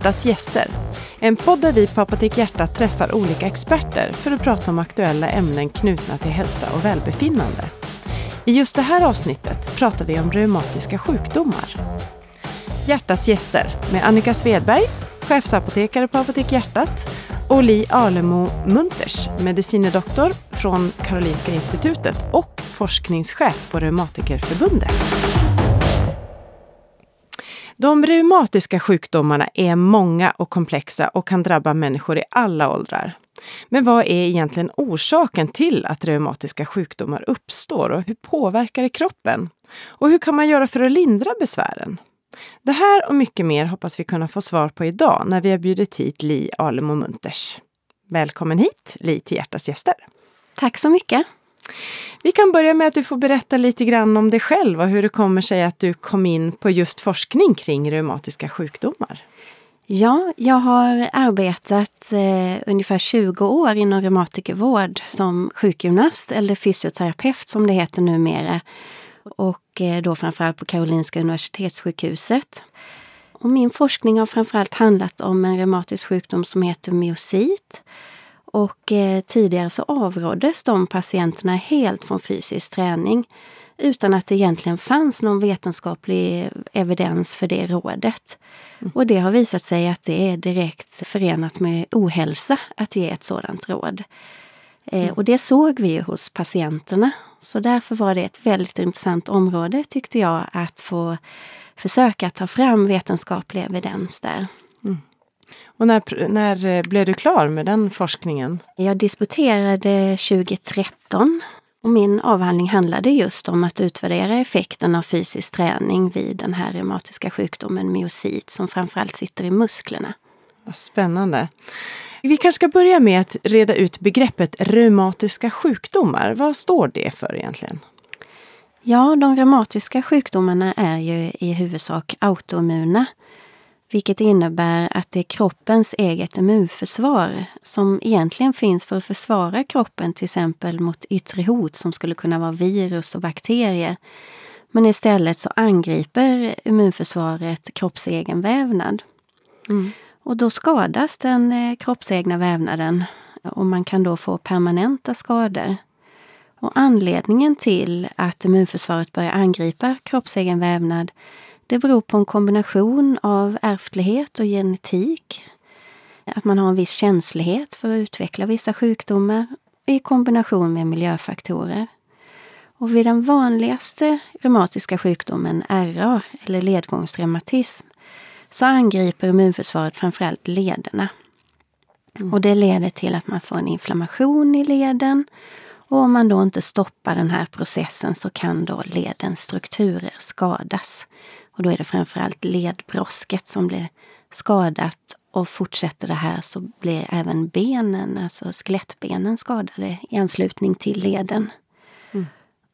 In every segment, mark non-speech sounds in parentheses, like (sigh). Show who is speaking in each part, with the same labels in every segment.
Speaker 1: Hjärtats gäster. En podd där vi på Apotek Hjärtat träffar olika experter för att prata om aktuella ämnen knutna till hälsa och välbefinnande. I just det här avsnittet pratar vi om reumatiska sjukdomar. Hjärtats gäster med Annika Svedberg, chefsapotekare på Apotek Hjärtat och Li Alemo Munters, medicinedoktor från Karolinska Institutet och forskningschef på Reumatikerförbundet. De reumatiska sjukdomarna är många och komplexa och kan drabba människor i alla åldrar. Men vad är egentligen orsaken till att reumatiska sjukdomar uppstår och hur påverkar det kroppen? Och hur kan man göra för att lindra besvären? Det här och mycket mer hoppas vi kunna få svar på idag när vi har bjudit hit Li Alemo Munters. Välkommen hit, Li, till Hjärtas gäster.
Speaker 2: Tack så mycket.
Speaker 1: Vi kan börja med att du får berätta lite grann om dig själv och hur det kommer sig att du kom in på just forskning kring reumatiska sjukdomar.
Speaker 2: Ja, jag har arbetat eh, ungefär 20 år inom reumatikervård som sjukgymnast eller fysioterapeut som det heter numera. Och eh, då framförallt på Karolinska Universitetssjukhuset. Och min forskning har framförallt handlat om en reumatisk sjukdom som heter myosit och eh, tidigare så avråddes de patienterna helt från fysisk träning utan att det egentligen fanns någon vetenskaplig evidens för det rådet. Mm. Och det har visat sig att det är direkt förenat med ohälsa att ge ett sådant råd. Eh, mm. och det såg vi hos patienterna. Så därför var det ett väldigt intressant område tyckte jag att få försöka ta fram vetenskaplig evidens där.
Speaker 1: Och när, när eh, blev du klar med den forskningen?
Speaker 2: Jag disputerade 2013 och min avhandling handlade just om att utvärdera effekten av fysisk träning vid den här reumatiska sjukdomen myosit som framförallt sitter i musklerna.
Speaker 1: Spännande. Vi kanske ska börja med att reda ut begreppet reumatiska sjukdomar. Vad står det för egentligen?
Speaker 2: Ja, de reumatiska sjukdomarna är ju i huvudsak autoimmuna vilket innebär att det är kroppens eget immunförsvar som egentligen finns för att försvara kroppen till exempel mot yttre hot som skulle kunna vara virus och bakterier. Men istället så angriper immunförsvaret kroppsegen vävnad. Mm. Och då skadas den eh, kroppsegna vävnaden och man kan då få permanenta skador. Och anledningen till att immunförsvaret börjar angripa kroppsegen vävnad det beror på en kombination av ärftlighet och genetik. Att man har en viss känslighet för att utveckla vissa sjukdomar i kombination med miljöfaktorer. Och vid den vanligaste reumatiska sjukdomen, RA eller ledgångsreumatism, så angriper immunförsvaret framförallt lederna. Mm. Och det leder till att man får en inflammation i leden. Och om man då inte stoppar den här processen så kan då ledens strukturer skadas. Och då är det framförallt ledbrosket som blir skadat och fortsätter det här så blir även benen, alltså skelettbenen skadade i anslutning till leden. Mm.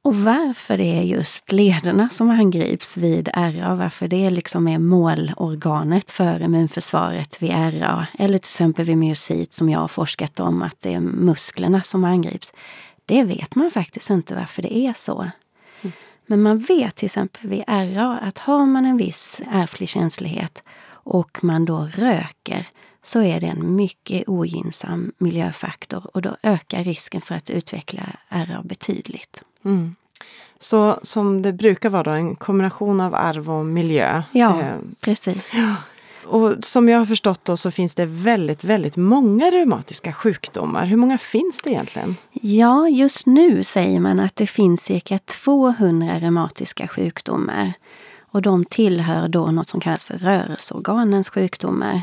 Speaker 2: Och varför det är just lederna som angrips vid RA, varför det liksom är målorganet för immunförsvaret vid RA, eller till exempel vid myosit som jag har forskat om, att det är musklerna som angrips. Det vet man faktiskt inte varför det är så. Men man vet till exempel vid RA att har man en viss ärftlig känslighet och man då röker så är det en mycket ogynnsam miljöfaktor och då ökar risken för att utveckla RA betydligt. Mm.
Speaker 1: Så som det brukar vara då, en kombination av arv och miljö?
Speaker 2: Ja, eh, precis.
Speaker 1: Och som jag har förstått då så finns det väldigt, väldigt många reumatiska sjukdomar. Hur många finns det egentligen?
Speaker 2: Ja, just nu säger man att det finns cirka 200 reumatiska sjukdomar. Och de tillhör då något som kallas för rörelseorganens sjukdomar.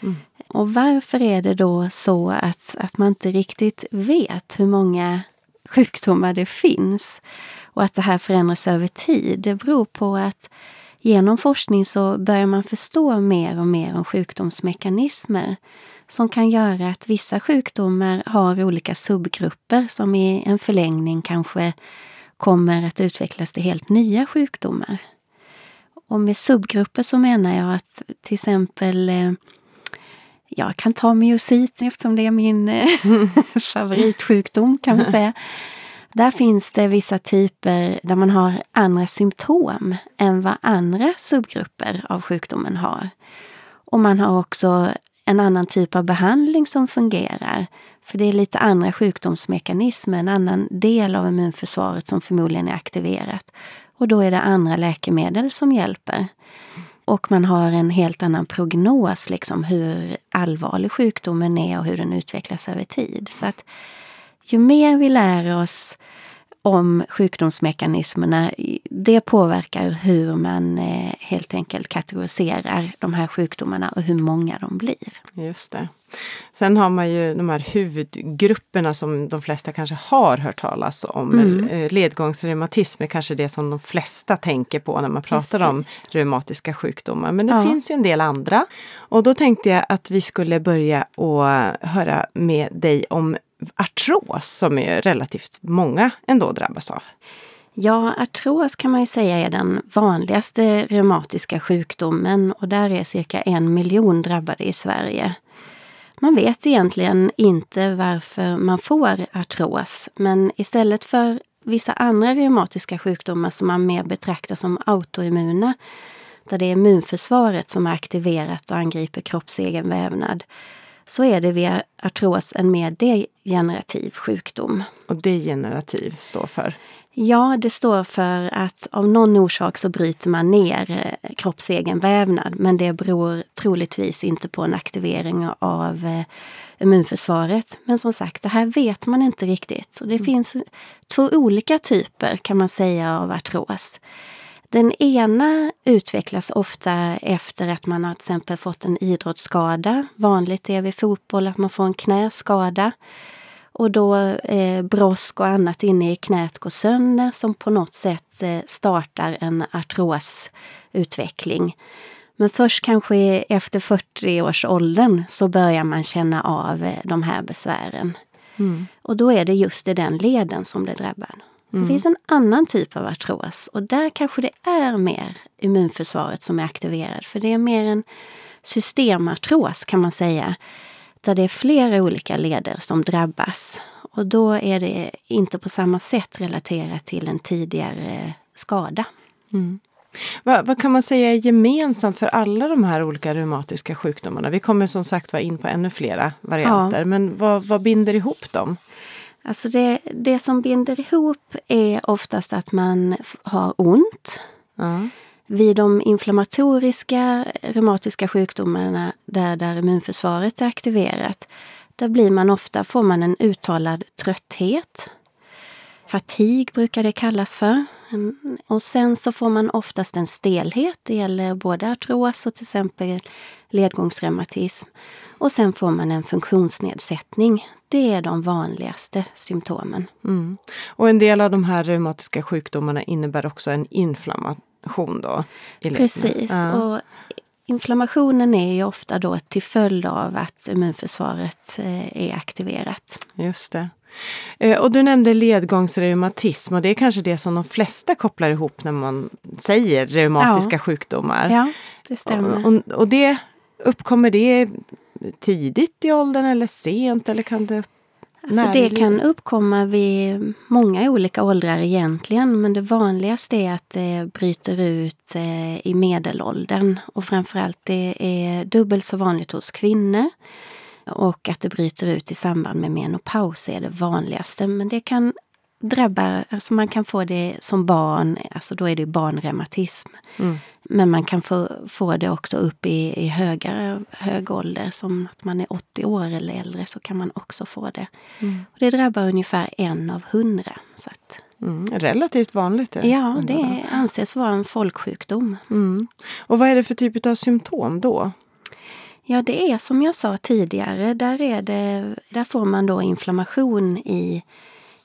Speaker 2: Mm. Och varför är det då så att, att man inte riktigt vet hur många sjukdomar det finns? Och att det här förändras över tid. Det beror på att Genom forskning så börjar man förstå mer och mer om sjukdomsmekanismer som kan göra att vissa sjukdomar har olika subgrupper som i en förlängning kanske kommer att utvecklas till helt nya sjukdomar. Och med subgrupper så menar jag att till exempel eh, jag kan ta myosit eftersom det är min eh, (laughs) favoritsjukdom kan man (laughs) säga. Där finns det vissa typer där man har andra symptom än vad andra subgrupper av sjukdomen har. Och man har också en annan typ av behandling som fungerar. För det är lite andra sjukdomsmekanismer, en annan del av immunförsvaret som förmodligen är aktiverat. Och då är det andra läkemedel som hjälper. Och man har en helt annan prognos, liksom hur allvarlig sjukdomen är och hur den utvecklas över tid. Så att ju mer vi lär oss om sjukdomsmekanismerna, det påverkar hur man eh, helt enkelt kategoriserar de här sjukdomarna och hur många de blir.
Speaker 1: Just det. Sen har man ju de här huvudgrupperna som de flesta kanske har hört talas om. Mm. Eh, ledgångsreumatism är kanske det som de flesta tänker på när man pratar Precis. om reumatiska sjukdomar. Men det ja. finns ju en del andra. Och då tänkte jag att vi skulle börja och höra med dig om artros som är relativt många ändå drabbas av.
Speaker 2: Ja, artros kan man ju säga är den vanligaste reumatiska sjukdomen och där är cirka en miljon drabbade i Sverige. Man vet egentligen inte varför man får artros, men istället för vissa andra reumatiska sjukdomar som man mer betraktar som autoimmuna, där det är immunförsvaret som är aktiverat och angriper kroppsegen vävnad, så är det vid artros en mer degenerativ sjukdom.
Speaker 1: Och degenerativ står för?
Speaker 2: Ja, det står för att av någon orsak så bryter man ner eh, kroppsegen vävnad men det beror troligtvis inte på en aktivering av eh, immunförsvaret. Men som sagt, det här vet man inte riktigt. Och det mm. finns två olika typer kan man säga av artros. Den ena utvecklas ofta efter att man har till exempel fått en idrottsskada. Vanligt är vid fotboll att man får en knäskada. Och då eh, brosk och annat inne i knät går sönder som på något sätt eh, startar en artrosutveckling. Men först kanske efter 40 års åldern så börjar man känna av eh, de här besvären. Mm. Och då är det just i den leden som det drabbar. Mm. Det finns en annan typ av artros och där kanske det är mer immunförsvaret som är aktiverat. För det är mer en systemartros kan man säga. Där det är flera olika leder som drabbas. Och då är det inte på samma sätt relaterat till en tidigare skada. Mm.
Speaker 1: Vad, vad, kan man säga är gemensamt för alla de här olika reumatiska sjukdomarna? Vi kommer som sagt vara in på ännu flera varianter, ja. men vad, vad binder ihop dem?
Speaker 2: Alltså det, det som binder ihop är oftast att man har ont. Ja. Vid de inflammatoriska reumatiska sjukdomarna där, där immunförsvaret är aktiverat, där blir man ofta, får man en uttalad trötthet. Fatig brukar det kallas för. Och sen så får man oftast en stelhet. Det gäller både artros och till exempel ledgångsreumatism. Och sen får man en funktionsnedsättning. Det är de vanligaste symptomen. Mm.
Speaker 1: Och en del av de här reumatiska sjukdomarna innebär också en inflammation då?
Speaker 2: Precis. Ja. Och inflammationen är ju ofta då till följd av att immunförsvaret eh, är aktiverat.
Speaker 1: Just det. Eh, och du nämnde ledgångsreumatism och det är kanske det som de flesta kopplar ihop när man säger reumatiska ja. sjukdomar.
Speaker 2: Ja, det stämmer.
Speaker 1: Och, och, och det uppkommer det tidigt i åldern eller sent? Eller kan det
Speaker 2: Alltså det kan uppkomma vid många olika åldrar egentligen men det vanligaste är att det bryter ut eh, i medelåldern och framförallt det är dubbelt så vanligt hos kvinnor. Och att det bryter ut i samband med menopaus är det vanligaste men det kan drabba, alltså man kan få det som barn, alltså då är det barnreumatism. Mm. Men man kan få, få det också upp i, i högre, hög ålder, som att man är 80 år eller äldre så kan man också få det. Mm. Och det drabbar ungefär en av hundra. Så att,
Speaker 1: mm, relativt vanligt.
Speaker 2: Det. Ja, det anses vara en folksjukdom. Mm.
Speaker 1: Och vad är det för typ av symptom då?
Speaker 2: Ja, det är som jag sa tidigare, där, är det, där får man då inflammation i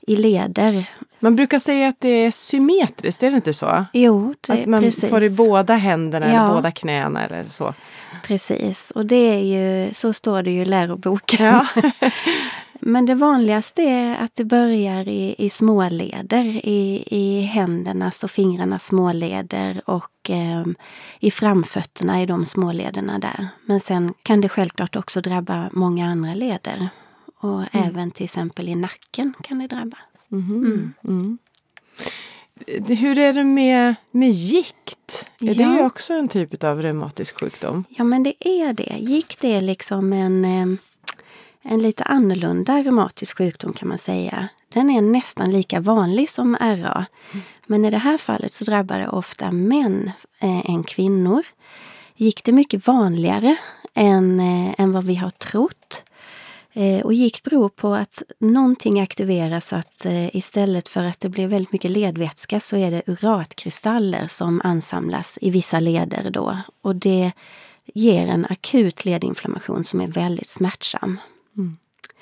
Speaker 2: i leder.
Speaker 1: Man brukar säga att det är symmetriskt, är det inte så?
Speaker 2: Jo, det,
Speaker 1: Att man
Speaker 2: precis.
Speaker 1: får i båda händerna ja. eller båda knäna eller så.
Speaker 2: Precis, och det är ju, så står det ju i läroboken. Ja. (laughs) Men det vanligaste är att det börjar i, i småleder, i, i händernas och fingrarnas småleder och eh, i framfötterna i de smålederna där. Men sen kan det självklart också drabba många andra leder. Och mm. även till exempel i nacken kan det drabba.
Speaker 1: Mhm. Mm. Mm. Hur är det med, med gikt? Är ja. det också en typ av reumatisk sjukdom?
Speaker 2: Ja men det är det. Gick det liksom en, eh, en lite annorlunda reumatisk sjukdom kan man säga. Den är nästan lika vanlig som RA. Mm. Men i det här fallet så drabbar det ofta män eh, än kvinnor. Gick det mycket vanligare än, eh, än vad vi har trott. Eh, och gikt beror på att någonting aktiveras så att eh, istället för att det blir väldigt mycket ledvätska så är det uratkristaller som ansamlas i vissa leder då. Och det ger en akut ledinflammation som är väldigt smärtsam. Mm.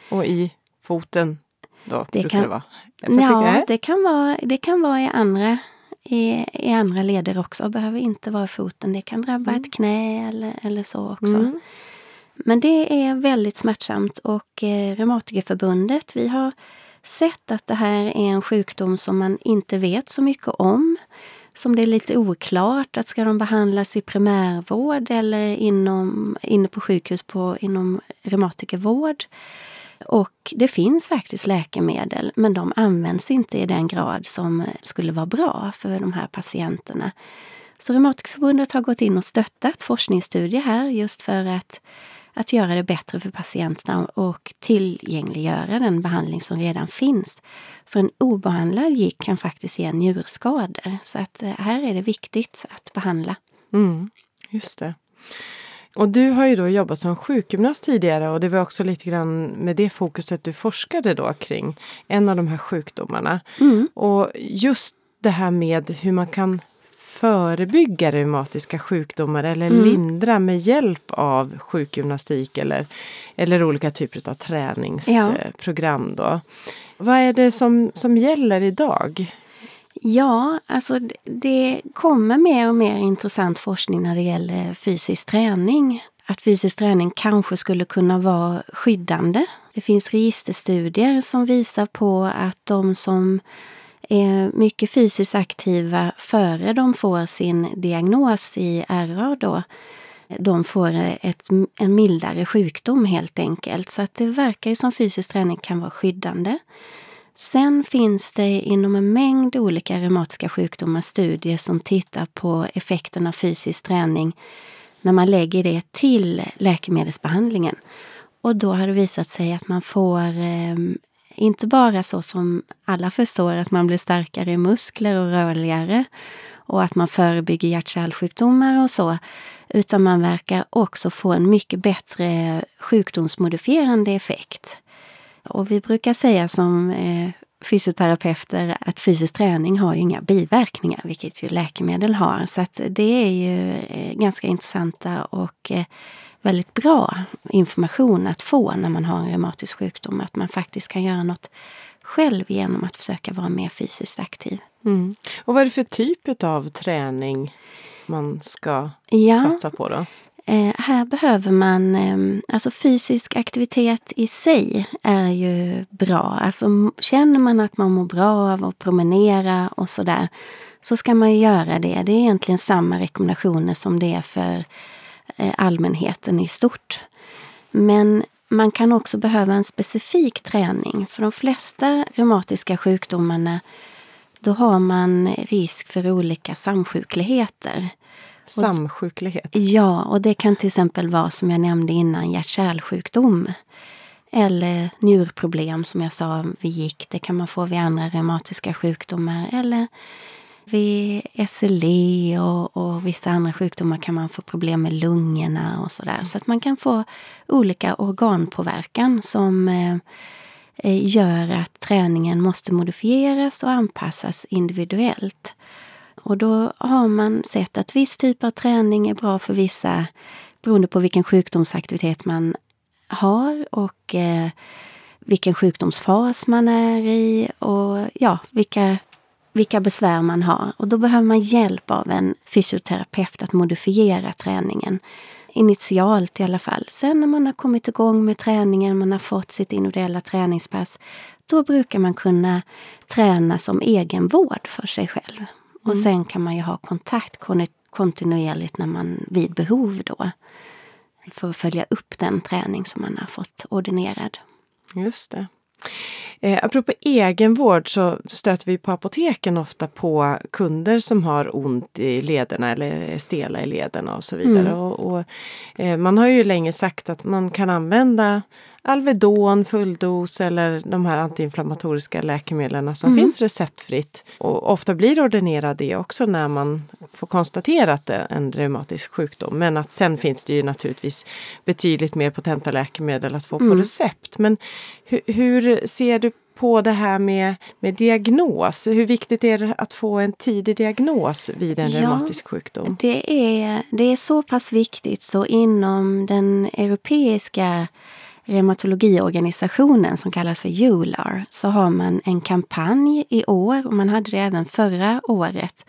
Speaker 1: Och i foten då det brukar
Speaker 2: kan,
Speaker 1: det vara?
Speaker 2: Ja, det kan vara, det kan vara i andra i, i andra leder också. behöver inte vara i foten. Det kan drabba mm. ett knä eller, eller så också. Mm. Men det är väldigt smärtsamt och eh, Reumatikerförbundet, vi har sett att det här är en sjukdom som man inte vet så mycket om. Som det är lite oklart, att ska de behandlas i primärvård eller inom, inne på sjukhus på, inom reumatikervård. Och det finns faktiskt läkemedel men de används inte i den grad som skulle vara bra för de här patienterna. Så Reumatikerförbundet har gått in och stöttat forskningsstudier här just för att att göra det bättre för patienterna och tillgängliggöra den behandling som redan finns. För en obehandlad gick kan faktiskt ge njurskador. Så att eh, här är det viktigt att behandla.
Speaker 1: Mm, just det. Och du har ju då jobbat som sjukgymnast tidigare och det var också lite grann med det fokuset du forskade då kring en av de här sjukdomarna. Mm. Och just det här med hur man kan förebygga reumatiska sjukdomar eller mm. lindra med hjälp av sjukgymnastik eller, eller olika typer av träningsprogram. Ja. Då. Vad är det som, som gäller idag?
Speaker 2: Ja, alltså det kommer mer och mer intressant forskning när det gäller fysisk träning. Att fysisk träning kanske skulle kunna vara skyddande. Det finns registerstudier som visar på att de som är mycket fysiskt aktiva före de får sin diagnos i RA då, de får ett, en mildare sjukdom helt enkelt. Så att det verkar ju som fysisk träning kan vara skyddande. Sen finns det inom en mängd olika reumatiska sjukdomar studier som tittar på effekten av fysisk träning när man lägger det till läkemedelsbehandlingen. Och då har det visat sig att man får ehm, inte bara så som alla förstår, att man blir starkare i muskler och rörligare och att man förebygger hjärt-kärlsjukdomar och så, utan man verkar också få en mycket bättre sjukdomsmodifierande effekt. Och vi brukar säga som eh, fysioterapeuter att fysisk träning har ju inga biverkningar, vilket ju läkemedel har. Så att det är ju eh, ganska intressanta och eh, väldigt bra information att få när man har en reumatisk sjukdom. Att man faktiskt kan göra något själv genom att försöka vara mer fysiskt aktiv.
Speaker 1: Mm. Och vad är det för typ av träning man ska ja. satsa på då?
Speaker 2: Eh, här behöver man, eh, alltså fysisk aktivitet i sig är ju bra. Alltså känner man att man mår bra av att promenera och sådär, så ska man göra det. Det är egentligen samma rekommendationer som det är för Eh, allmänheten i stort. Men man kan också behöva en specifik träning. För de flesta reumatiska sjukdomarna då har man risk för olika samsjukligheter.
Speaker 1: Samsjuklighet?
Speaker 2: Ja, och det kan till exempel vara som jag nämnde innan hjärt-kärlsjukdom. Eller njurproblem som jag sa vid gikt. Det kan man få vid andra reumatiska sjukdomar. Eller vid SLE och, och vissa andra sjukdomar kan man få problem med lungorna och sådär. Så att man kan få olika organpåverkan som eh, gör att träningen måste modifieras och anpassas individuellt. Och då har man sett att viss typ av träning är bra för vissa beroende på vilken sjukdomsaktivitet man har och eh, vilken sjukdomsfas man är i och ja, vilka vilka besvär man har. Och då behöver man hjälp av en fysioterapeut att modifiera träningen. Initialt i alla fall. Sen när man har kommit igång med träningen, man har fått sitt individuella träningspass, då brukar man kunna träna som egenvård för sig själv. Mm. Och sen kan man ju ha kontakt kontinuerligt när man vid behov då. För att följa upp den träning som man har fått ordinerad.
Speaker 1: Just det. Eh, apropå egenvård så stöter vi på apoteken ofta på kunder som har ont i lederna eller är stela i lederna och så vidare. Mm. Och, och eh, man har ju länge sagt att man kan använda Alvedon, fulldos eller de här antiinflammatoriska läkemedlen som mm. finns receptfritt. Och ofta blir ordinerad det också när man får konstaterat en reumatisk sjukdom. Men att sen finns det ju naturligtvis betydligt mer potenta läkemedel att få mm. på recept. Men hur, hur ser du på det här med, med diagnos. Hur viktigt är det att få en tidig diagnos vid en ja, reumatisk sjukdom?
Speaker 2: Det är, det är så pass viktigt så inom den europeiska reumatologiorganisationen som kallas för EULAR så har man en kampanj i år, och man hade det även förra året,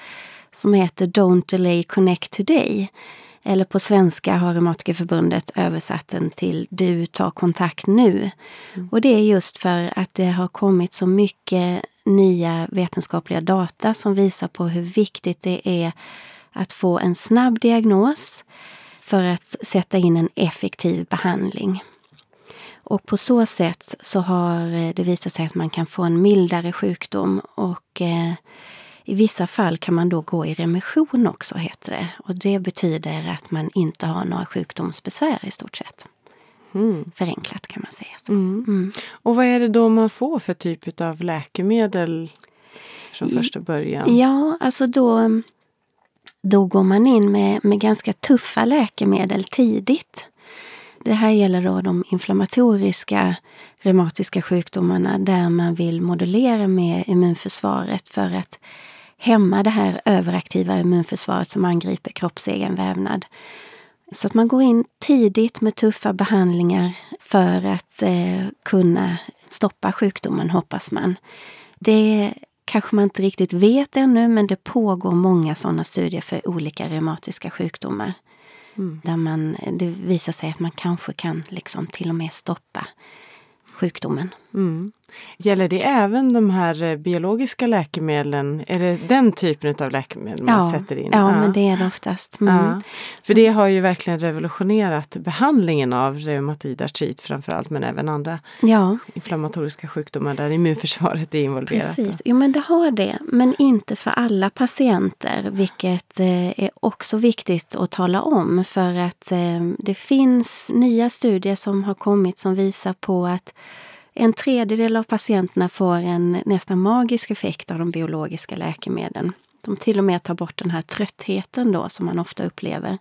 Speaker 2: som heter Don't Delay Connect Today. Eller på svenska har Reumatikerförbundet översatt den till Du tar kontakt nu. Mm. Och det är just för att det har kommit så mycket nya vetenskapliga data som visar på hur viktigt det är att få en snabb diagnos för att sätta in en effektiv behandling. Och på så sätt så har eh, det visat sig att man kan få en mildare sjukdom och eh, i vissa fall kan man då gå i remission också, heter det. Och det betyder att man inte har några sjukdomsbesvär i stort sett. Mm. Förenklat kan man säga. Mm.
Speaker 1: Mm. Och vad är det då man får för typ av läkemedel från första början?
Speaker 2: Ja, alltså då, då går man in med, med ganska tuffa läkemedel tidigt. Det här gäller då de inflammatoriska reumatiska sjukdomarna där man vill modulera med immunförsvaret för att hämma det här överaktiva immunförsvaret som angriper kroppsegen vävnad. Så att man går in tidigt med tuffa behandlingar för att eh, kunna stoppa sjukdomen, hoppas man. Det kanske man inte riktigt vet ännu, men det pågår många sådana studier för olika reumatiska sjukdomar. Mm. Där man, det visar sig att man kanske kan liksom till och med stoppa sjukdomen. Mm.
Speaker 1: Gäller det även de här eh, biologiska läkemedlen? Är det den typen av läkemedel man
Speaker 2: ja,
Speaker 1: sätter in?
Speaker 2: Ja, ja, men det är det oftast.
Speaker 1: Mm. Ja. För det har ju verkligen revolutionerat behandlingen av reumatoid artrit framförallt men även andra ja. inflammatoriska sjukdomar där immunförsvaret är involverat.
Speaker 2: Precis, jo men det har det. Men inte för alla patienter vilket eh, är också viktigt att tala om för att eh, det finns nya studier som har kommit som visar på att en tredjedel av patienterna får en nästan magisk effekt av de biologiska läkemedlen. De till och med tar bort den här tröttheten då som man ofta upplever.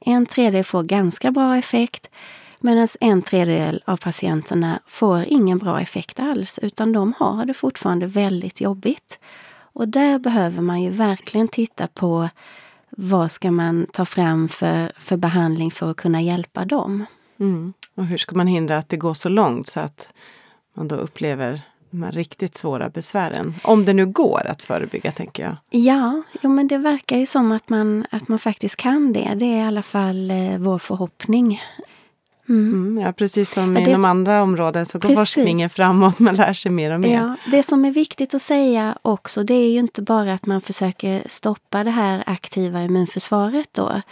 Speaker 2: En tredjedel får ganska bra effekt medan en tredjedel av patienterna får ingen bra effekt alls utan de har det fortfarande väldigt jobbigt. Och där behöver man ju verkligen titta på vad ska man ta fram för, för behandling för att kunna hjälpa dem.
Speaker 1: Mm. Och hur ska man hindra att det går så långt så att man då upplever de här riktigt svåra besvären? Om det nu går att förebygga, tänker jag.
Speaker 2: Ja, jo, men det verkar ju som att man, att man faktiskt kan det. Det är i alla fall eh, vår förhoppning.
Speaker 1: Mm. Mm, ja, precis som ja, inom andra områden så går precis. forskningen framåt, man lär sig mer och mer.
Speaker 2: Ja, det som är viktigt att säga också det är ju inte bara att man försöker stoppa det här aktiva immunförsvaret då.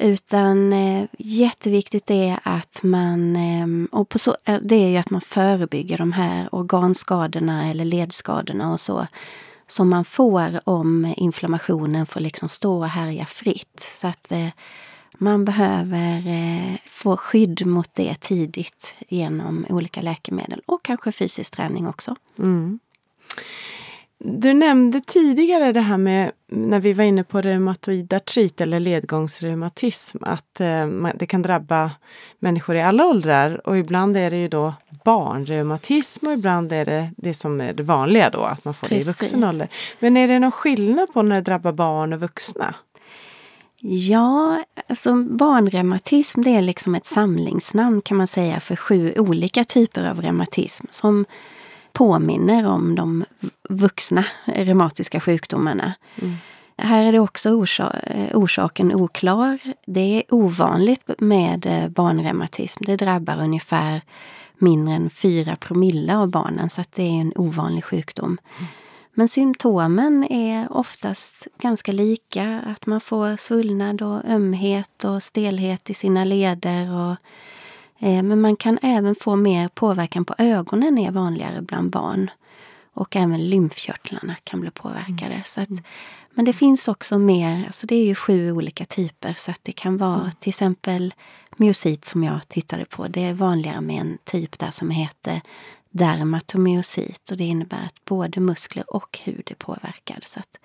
Speaker 2: Utan eh, jätteviktigt är att man, eh, och på så, eh, det är ju att man förebygger de här organskadorna eller ledskadorna och så som man får om inflammationen får liksom stå och härja fritt. Så att eh, man behöver eh, få skydd mot det tidigt genom olika läkemedel och kanske fysisk träning också. Mm.
Speaker 1: Du nämnde tidigare det här med när vi var inne på reumatoid artrit eller ledgångsreumatism att eh, det kan drabba människor i alla åldrar och ibland är det ju då barnreumatism och ibland är det det som är det vanliga då att man får Precis. det i vuxen ålder. Men är det någon skillnad på när det drabbar barn och vuxna?
Speaker 2: Ja, alltså barnreumatism det är liksom ett samlingsnamn kan man säga för sju olika typer av reumatism som påminner om de vuxna reumatiska sjukdomarna. Mm. Här är det också orsa orsaken oklar. Det är ovanligt med eh, barnreumatism. Det drabbar ungefär mindre än 4 promille av barnen så att det är en ovanlig sjukdom. Mm. Men symptomen är oftast ganska lika. Att man får svullnad och ömhet och stelhet i sina leder och men man kan även få mer påverkan på ögonen är vanligare bland barn. Och även lymfkörtlarna kan bli påverkade. Så att, men det finns också mer, alltså det är ju sju olika typer så att det kan vara mm. till exempel myosit som jag tittade på. Det är vanligare med en typ där som heter dermatomyosit och det innebär att både muskler och hud är påverkad. Så att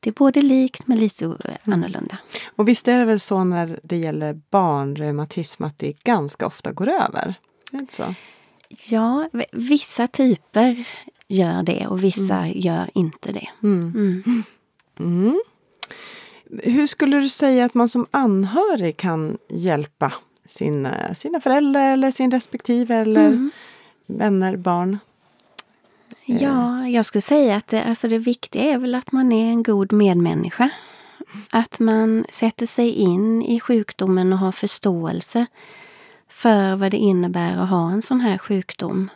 Speaker 2: det är både likt men lite mm. annorlunda.
Speaker 1: Och visst är det väl så när det gäller barnreumatism att det ganska ofta går över? Är det inte så?
Speaker 2: Ja, vissa typer gör det och vissa mm. gör inte det. Mm.
Speaker 1: mm. Mm. Hur skulle du säga att man som anhörig kan hjälpa sina, sina föräldrar eller sin respektive eller mm. vänner, barn?
Speaker 2: Ja, jag skulle säga att det, alltså det viktiga är väl att man är en god medmänniska. Att man sätter sig in i sjukdomen och har förståelse för vad det innebär att ha en sån här sjukdom.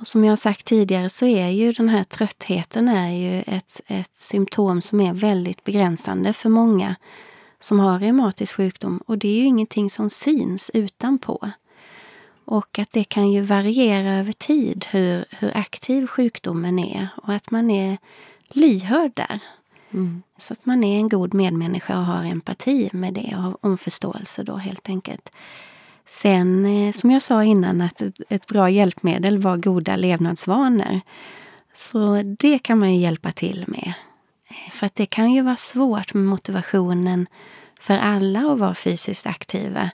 Speaker 2: Och som jag sagt tidigare så är ju den här tröttheten är ju ett, ett symptom som är väldigt begränsande för många som har reumatisk sjukdom. Och det är ju ingenting som syns utanpå. Och att det kan ju variera över tid hur, hur aktiv sjukdomen är och att man är lyhörd där. Mm. Så att man är en god medmänniska och har empati med det och har omförståelse då helt enkelt. Sen eh, som jag sa innan att ett, bra hjälpmedel var goda levnadsvanor. Så det kan man ju hjälpa till med. Eh, för att det kan ju vara svårt med motivationen för alla att vara fysiskt aktiva.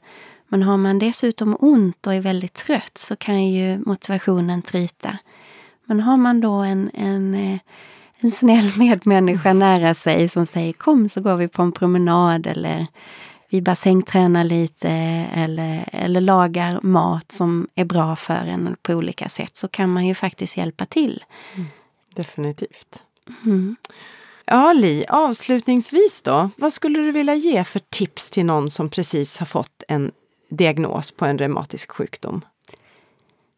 Speaker 2: Men har man dessutom ont och är väldigt trött så kan ju motivationen tryta. Men har man då en, en, eh, en snäll (laughs) medmänniska nära sig som säger kom så går vi på en promenad eller vi bassängtränar lite eller, eller lagar mat som är bra för en på olika sätt så kan man ju faktiskt hjälpa till. Mm,
Speaker 1: definitivt. Mm. Ja, Li, avslutningsvis då, vad skulle du vilja ge för tips till någon som precis har fått en diagnos på en reumatisk sjukdom?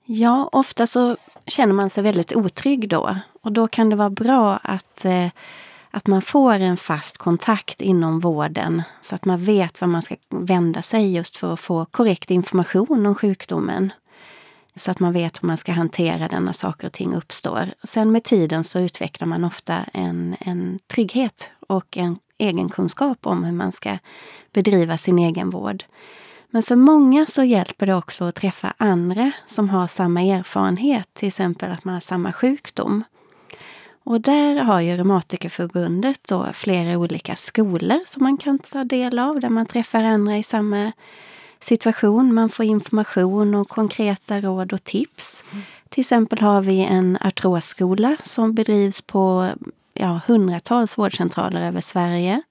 Speaker 2: Ja, ofta så känner man sig väldigt otrygg då och då kan det vara bra att eh, att man får en fast kontakt inom vården så att man vet var man ska vända sig just för att få korrekt information om sjukdomen. Så att man vet hur man ska hantera den när saker och ting uppstår. Sen med tiden så utvecklar man ofta en, en trygghet och en egen kunskap om hur man ska bedriva sin egen vård. Men för många så hjälper det också att träffa andra som har samma erfarenhet, till exempel att man har samma sjukdom. Och där har ju Reumatikerförbundet då flera olika skolor som man kan ta del av, där man träffar andra i samma situation. Man får information och konkreta råd och tips. Mm. Till exempel har vi en artrosskola som bedrivs på ja, hundratals vårdcentraler över Sverige.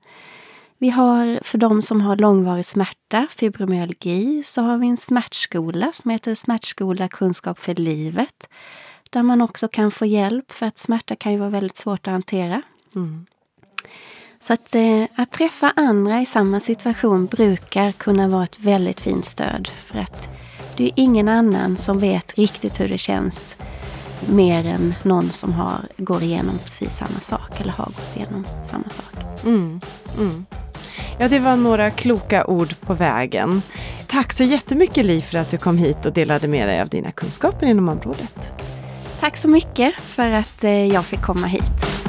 Speaker 2: Vi har för de som har långvarig smärta, fibromyalgi, så har vi en smärtskola som heter Smärtskola kunskap för livet där man också kan få hjälp för att smärta kan ju vara väldigt svårt att hantera. Mm. Så att, eh, att träffa andra i samma situation brukar kunna vara ett väldigt fint stöd. För att det är ingen annan som vet riktigt hur det känns mer än någon som har, går igenom precis samma sak eller har gått igenom samma sak. Mm.
Speaker 1: Mm. Ja, det var några kloka ord på vägen. Tack så jättemycket Li för att du kom hit och delade med dig av dina kunskaper inom området.
Speaker 2: Tack så mycket för att eh, jag fick komma hit.